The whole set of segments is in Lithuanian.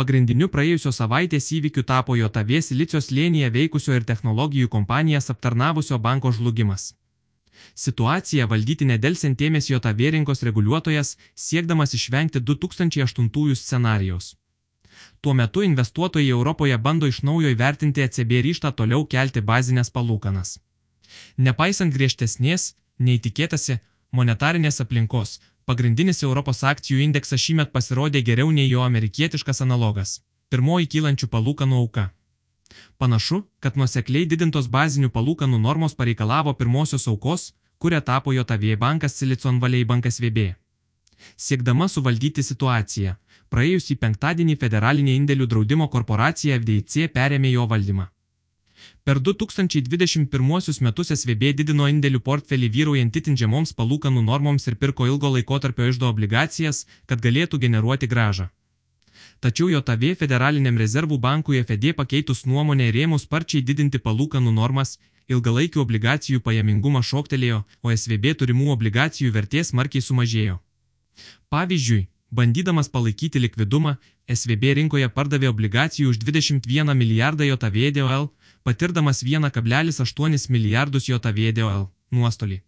Pagrindiniu praėjusios savaitės įvykiu tapo JAV Silicijos lėnyje veikusio ir technologijų kompanijas aptarnavusio banko žlugimas. Situaciją valdyti nedelsiant ėmėsi JAV rinkos reguliuotojas, siekdamas išvengti 2008 scenarijaus. Tuo metu investuotojai Europoje bando iš naujo įvertinti ECB ryštą toliau kelti bazinės palūkanas. Nepaisant griežtesnės, neįtikėtasi, monetarinės aplinkos, Pagrindinis Europos akcijų indeksas šįmet pasirodė geriau nei jo amerikietiškas analogas - pirmoji kylančių palūkanų auka. Panašu, kad nusekliai didintos bazinių palūkanų normos pareikalavo pirmosios aukos, kuria tapo JAV bankas Silicon Valley bankas VB. Siekdama suvaldyti situaciją, praėjusį penktadienį federalinė indėlių draudimo korporacija FDIC perėmė jo valdymą. Per 2021 metus SVB didino indėlių portfelį vyraujant itin žemoms palūkanų normoms ir pirko ilgo laikotarpio išdo obligacijas, kad galėtų generuoti gražą. Tačiau JAV federaliniam rezervų bankui FED pakeitus nuomonę ir ėmus sparčiai didinti palūkanų normas, ilgalaikių obligacijų pajamingumas šoktelėjo, o SVB turimų obligacijų vertės smarkiai sumažėjo. Pavyzdžiui, bandydamas palaikyti likvidumą, SVB rinkoje pardavė obligacijų už 21 milijardą JAV DOL, patirdamas 1,8 milijardus JVDOL nuostolį.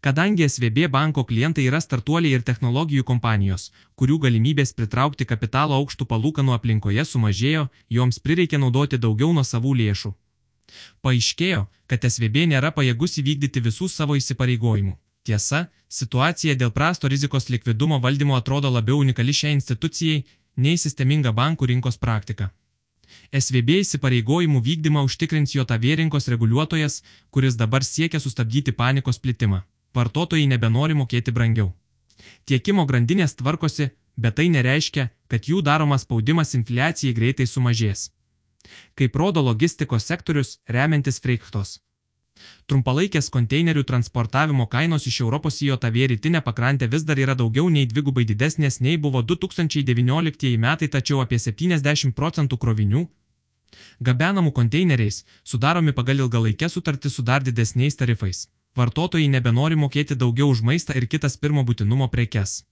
Kadangi SVB banko klientai yra startuoliai ir technologijų kompanijos, kurių galimybės pritraukti kapitalo aukštų palūkanų aplinkoje sumažėjo, joms prireikė naudoti daugiau nuo savų lėšų. Paaiškėjo, kad SVB nėra pajėgus įvykdyti visų savo įsipareigojimų. Tiesa, situacija dėl prasto rizikos likvidumo valdymo atrodo labiau unikali šiai institucijai nei sisteminga bankų rinkos praktika. SVB įsipareigojimų vykdymą užtikrins JAV rinkos reguliuotojas, kuris dabar siekia sustabdyti panikos plitimą. Vartotojai nebenori mokėti brangiau. Tiekimo grandinės tvarkosi, bet tai nereiškia, kad jų daromas spaudimas infliacijai greitai sumažės. Kaip rodo logistikos sektorius, remiantis Freiktos. Trumpalaikės konteinerių transportavimo kainos iš Europos į JAV rytinę pakrantę vis dar yra daugiau nei dvigubai didesnės nei buvo 2019 metai, tačiau apie 70 procentų krovinių gabenamų konteineriais sudaromi pagal ilgalaikę sutartį su dar didesniais tarifais. Vartotojai nebenori mokėti daugiau už maistą ir kitas pirmo būtinumo prekes.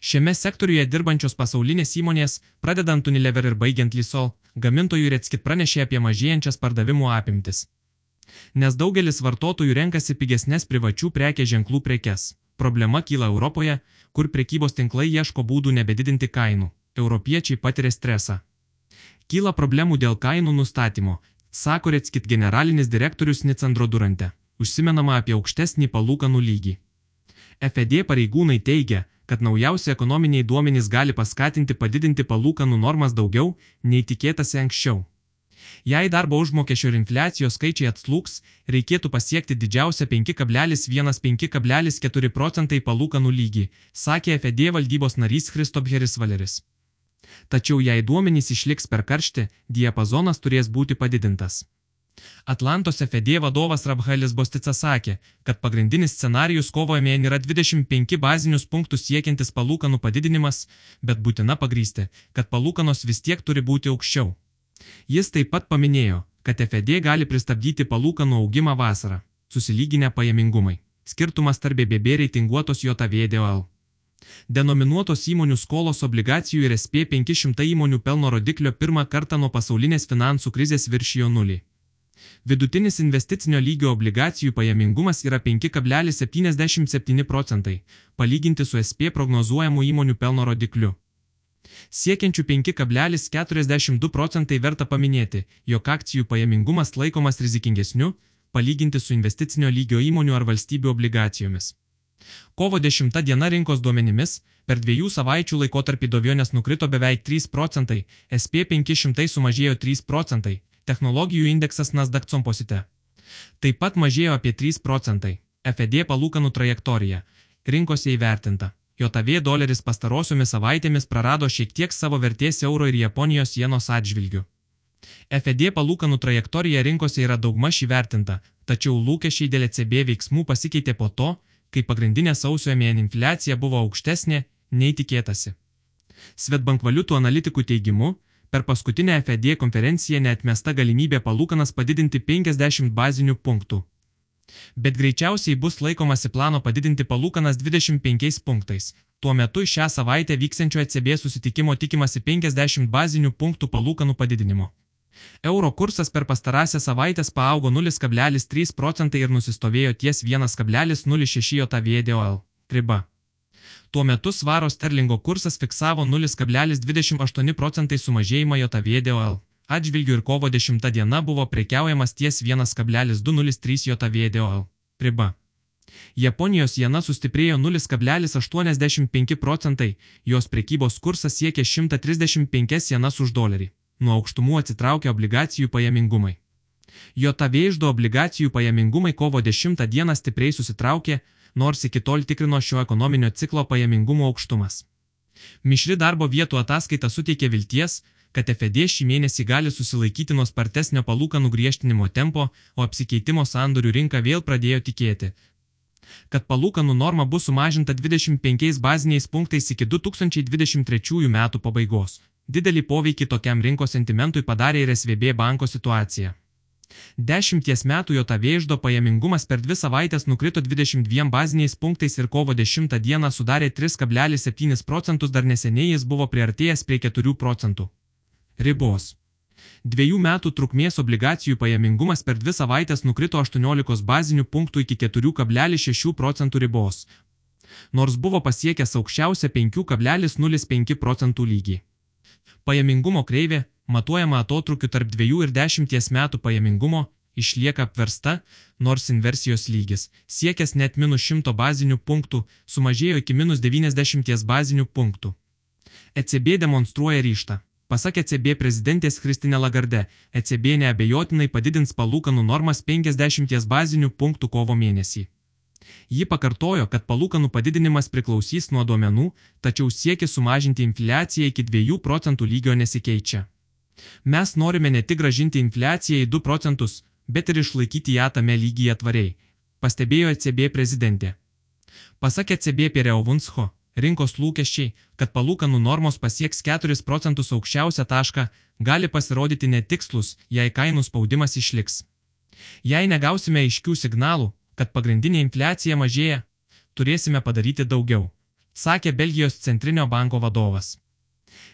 Šiame sektoriuje dirbančios pasaulinės įmonės, pradedant Unilever ir baigiant Lysol, gamintojų Retskit pranešė apie mažėjančias pardavimų apimtis. Nes daugelis vartotojų renkasi pigesnės privačių prekės ženklų prekes. Problema kyla Europoje, kur prekybos tinklai ieško būdų nebedidinti kainų. Europiečiai patiria stresą. Kyla problemų dėl kainų nustatymo, sako Retskit generalinis direktorius Nicandro Durante. Užsimenama apie aukštesnį palūkanų lygį. FED pareigūnai teigia, kad naujausi ekonominiai duomenys gali paskatinti padidinti palūkanų normas daugiau, nei tikėtasi anksčiau. Jei darbo užmokesčio ir infliacijos skaičiai atslūks, reikėtų pasiekti didžiausią 5,1-5,4 procentai palūkanų lygį, sakė FED valdybos narys Kristobheris Valeris. Tačiau jei duomenys išliks per karštį, diapazonas turės būti padidintas. Atlantos FED vadovas Rabhalis Bostica sakė, kad pagrindinis scenarius kovo mėnesį yra 25 bazinius punktus siekiantis palūkanų padidinimas, bet būtina pagrysti, kad palūkanos vis tiek turi būti aukščiau. Jis taip pat paminėjo, kad FED gali pristabdyti palūkanų augimą vasarą, susilyginę pajamingumai. Skirtumas tarp BBB reitinguotos JVDOL. Denominuotos įmonių skolos obligacijų ir SP 500 įmonių pelno rodiklio pirmą kartą nuo pasaulinės finansų krizės viršijo nulį. Vidutinis investicinio lygio obligacijų pajamingumas yra 5,77 procentai, palyginti su SP prognozuojamų įmonių pelno rodikliu siekiančių 5,42 procentai verta paminėti, jog akcijų pajamingumas laikomas rizikingesniu, palyginti su investicinio lygio įmonių ar valstybių obligacijomis. Kovo 10 diena rinkos duomenimis per dviejų savaičių laikotarpį dovionės nukrito beveik 3 procentai, SP 500 sumažėjo 3 procentai, technologijų indeksas Nasdaq composite. Taip pat mažėjo apie 3 procentai, FED palūkanų trajektorija, rinkose įvertinta. JAV doleris pastarosiomis savaitėmis prarado šiek tiek savo vertės euro ir Japonijos jenos atžvilgių. FED palūkanų trajektorija rinkose yra daugmaž įvertinta, tačiau lūkesčiai dėl ECB veiksmų pasikeitė po to, kai pagrindinė sausio mėnesio infliacija buvo aukštesnė nei tikėtasi. Svetbank valiutų analitikų teigimu, per paskutinę FED konferenciją neatmesta galimybė palūkanas padidinti 50 bazinių punktų. Bet greičiausiai bus laikomasi plano padidinti palūkanas 25 punktais, Tuo metu šią savaitę vyksiančio ECB susitikimo tikimasi 50 bazinių punktų palūkanų padidinimo. Euro kursas per pastarąsią savaitę paaugo 0,3 procentai ir nusistovėjo ties 1,06 JVDOL riba. Tuo metu svaro sterlingo kursas fiksavo 0,28 procentai sumažėjimą JVDOL. Atžvilgių ir kovo 10 diena buvo prekiaujamas ties 1,203 JVDOL riba. Japonijos jena sustiprėjo 0,85 procentai, jos prekybos kursas siekia 135 jenas už dolerį. Nuo aukštumų atsitraukia obligacijų pajamingumai. JAV išdo obligacijų pajamingumai kovo 10 dieną stipriai susitraukė, nors iki tol tikrino šio ekonominio ciklo pajamingumo aukštumas. Mišri darbo vietų ataskaita suteikė vilties, kad FED šį mėnesį gali susilaikyti nuo spartesnio palūkanų griežtinimo tempo, o apsikeitimo sandorių rinka vėl pradėjo tikėti, kad palūkanų norma bus sumažinta 25 baziniais punktais iki 2023 metų pabaigos. Didelį poveikį tokiam rinkos sentimentui padarė ir SVB banko situacija. Dešimties metų jo tavėždo pajamingumas per dvi savaitės nukrito 22 baziniais punktais ir kovo 10 dieną sudarė 3,7 procentus, dar neseniai jis buvo priartėjęs prie 4 procentų. Ribos. Dviejų metų trukmės obligacijų pajamingumas per dvi savaitės nukrito 18 bazinių punktų iki 4,6 procentų ribos, nors buvo pasiekęs aukščiausią 5,05 procentų lygį. Pajamingumo kreivė, matuojama atotrukiu tarp 2 ir 10 metų pajamingumo, išlieka apversta, nors inversijos lygis, siekęs net minus 100 bazinių punktų, sumažėjo iki minus 90 bazinių punktų. ECB demonstruoja ryštą. Pasak ECB prezidentės Kristinė Lagarde, ECB neabejotinai padidins palūkanų normas 50 bazinių punktų kovo mėnesį. Ji pakartojo, kad palūkanų padidinimas priklausys nuo duomenų, tačiau siekis sumažinti infliaciją iki 2 procentų lygio nesikeičia. Mes norime ne tik gražinti infliaciją į 2 procentus, bet ir išlaikyti ją tame lygyje tvariai, pastebėjo ECB prezidentė. Pasak ECB Pierre Ovunsho, rinkos lūkesčiai, kad palūkanų normos pasieks 4 procentus aukščiausią tašką, gali pasirodyti netikslus, jei kainų spaudimas išliks. Jei negausime aiškių signalų, kad pagrindinė infliacija mažėja, turėsime padaryti daugiau, sakė Belgijos centrinio banko vadovas.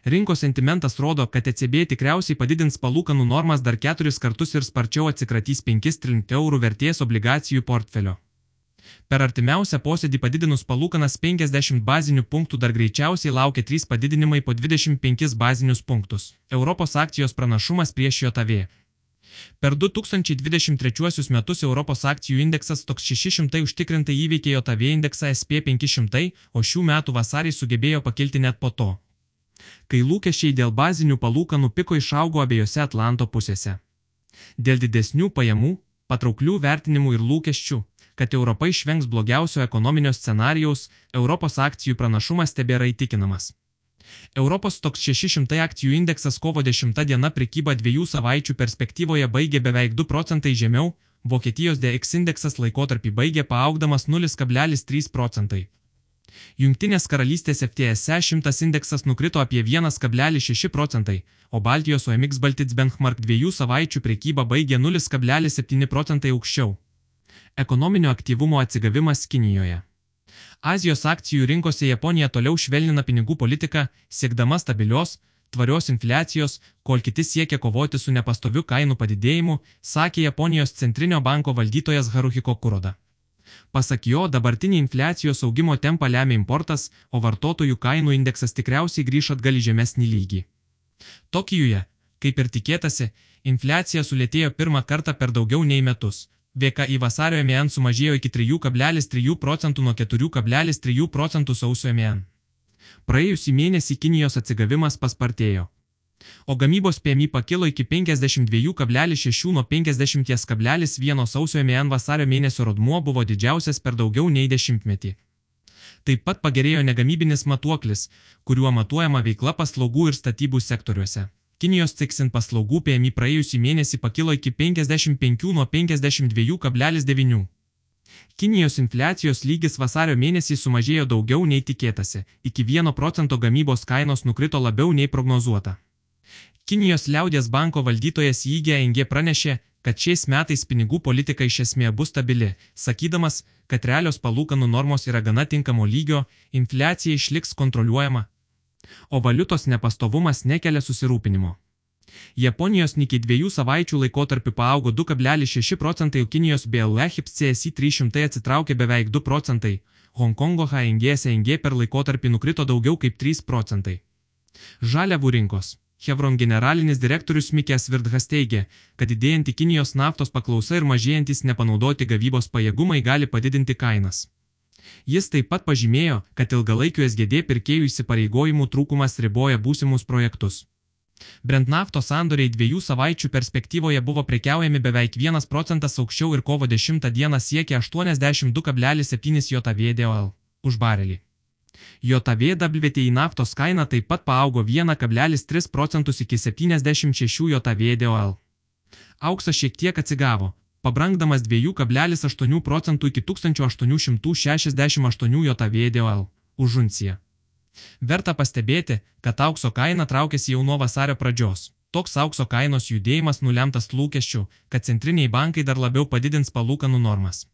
Rinkos sentimentas rodo, kad ECB tikriausiai padidins palūkanų normas dar keturis kartus ir sparčiau atsikratys 5 trilijonų eurų vertės obligacijų portfelio. Per artimiausią posėdį padidinus palūkanas 50 bazinių punktų dar greičiausiai laukia 3 padidinimai po 25 bazinius punktus. Europos akcijos pranašumas prieš JOTV. Per 2023 metus Europos akcijų indeksas toks 600 užtikrintai įveikė JOTV indeksą SP500, o šių metų vasarį sugebėjo pakilti net po to. Kai lūkesčiai dėl bazinių palūkanų piko išaugo abiejose Atlanto pusėse. Dėl didesnių pajamų, patrauklių vertinimų ir lūkesčių, kad Europa išvengs blogiausio ekonominio scenarijaus, Europos akcijų pranašumas tebėra įtikinamas. Europos toks 600 akcijų indeksas kovo 10 diena prekyba dviejų savaičių perspektyvoje baigė beveik 2 procentai žemiau, Vokietijos DX indeksas laikotarpį baigė paaugdamas 0,3 procentai. Jungtinės karalystės FTSE 100 indeksas nukrito apie 1,6 procentai, o Baltijos OMX Baltic Benchmark dviejų savaičių prekyba baigė 0,7 procentai aukščiau ekonominio aktyvumo atsigavimas Kinijoje. Azijos akcijų rinkose Japonija toliau švelnina pinigų politiką, siekdama stabilios, tvarios infliacijos, kol kiti siekia kovoti su nepastoviu kainų padidėjimu, sakė Japonijos centrinio banko valdytojas Haruhiko Kuroda. Pasak jo, dabartinį infliacijos augimo tempą lemia importas, o vartotojų kainų indeksas tikriausiai grįž atgal į žemesnį lygį. Tokijuje, kaip ir tikėtasi, infliacija sulėtėjo pirmą kartą per daugiau nei metus VKI vasario MEN sumažėjo iki 3,3 procentų nuo 4,3 procentų sausio MEN. Praėjusį mėnesį Kinijos atsigavimas paspartėjo. O gamybos PMI pakilo iki 52,6 nuo 50,1 sausio MEN vasario mėnesio rodmuo buvo didžiausias per daugiau nei dešimtmetį. Taip pat pagerėjo negamybinis matuoklis, kuriuo matuojama veikla paslaugų ir statybų sektoriuose. Kinijos Cixin paslaugų PMI praėjusį mėnesį pakilo iki 55 nuo 52,9. Kinijos infliacijos lygis vasario mėnesį sumažėjo daugiau nei tikėtasi, iki 1 procento gamybos kainos nukrito labiau nei prognozuota. Kinijos liaudės banko valdytojas Įgė Engė pranešė, kad šiais metais pinigų politika iš esmė bus stabili, sakydamas, kad realios palūkanų normos yra gana tinkamo lygio, infliacija išliks kontroliuojama, o valiutos nepastovumas nekelia susirūpinimo. Japonijos Nikkei dviejų savaičių laikotarpiu paaugo 2,6 procentai, Kinijos BLE HIPS CSI 300 atsitraukė beveik 2 procentai, Hongkongo HNG SNG per laikotarpį nukrito daugiau kaip 3 procentai. Žaliavų rinkos. Chevron generalinis direktorius Mikės Virdhas teigia, kad didėjanti Kinijos naftos paklausa ir mažėjantis nepanaudoti gavybos pajėgumai gali padidinti kainas. Jis taip pat pažymėjo, kad ilgalaikių SGD pirkėjų įsipareigojimų trūkumas riboja būsimus projektus. Brent naftos sandoriai dviejų savaičių perspektyvoje buvo prekiaujami beveik 1 procentas aukščiau ir kovo 10 dieną siekė 82,7 JVDOL už barelį. JVWTI naftos kaina taip pat paaugo 1,3 procentus iki 76 JVDOL. Auksas šiek tiek atsigavo, pabrangdamas 2,8 procentų iki 1868 JVDOL už unciją. Verta pastebėti, kad aukso kaina traukėsi jau nuo vasario pradžios. Toks aukso kainos judėjimas nulemtas lūkesčių, kad centriniai bankai dar labiau padidins palūkanų normas.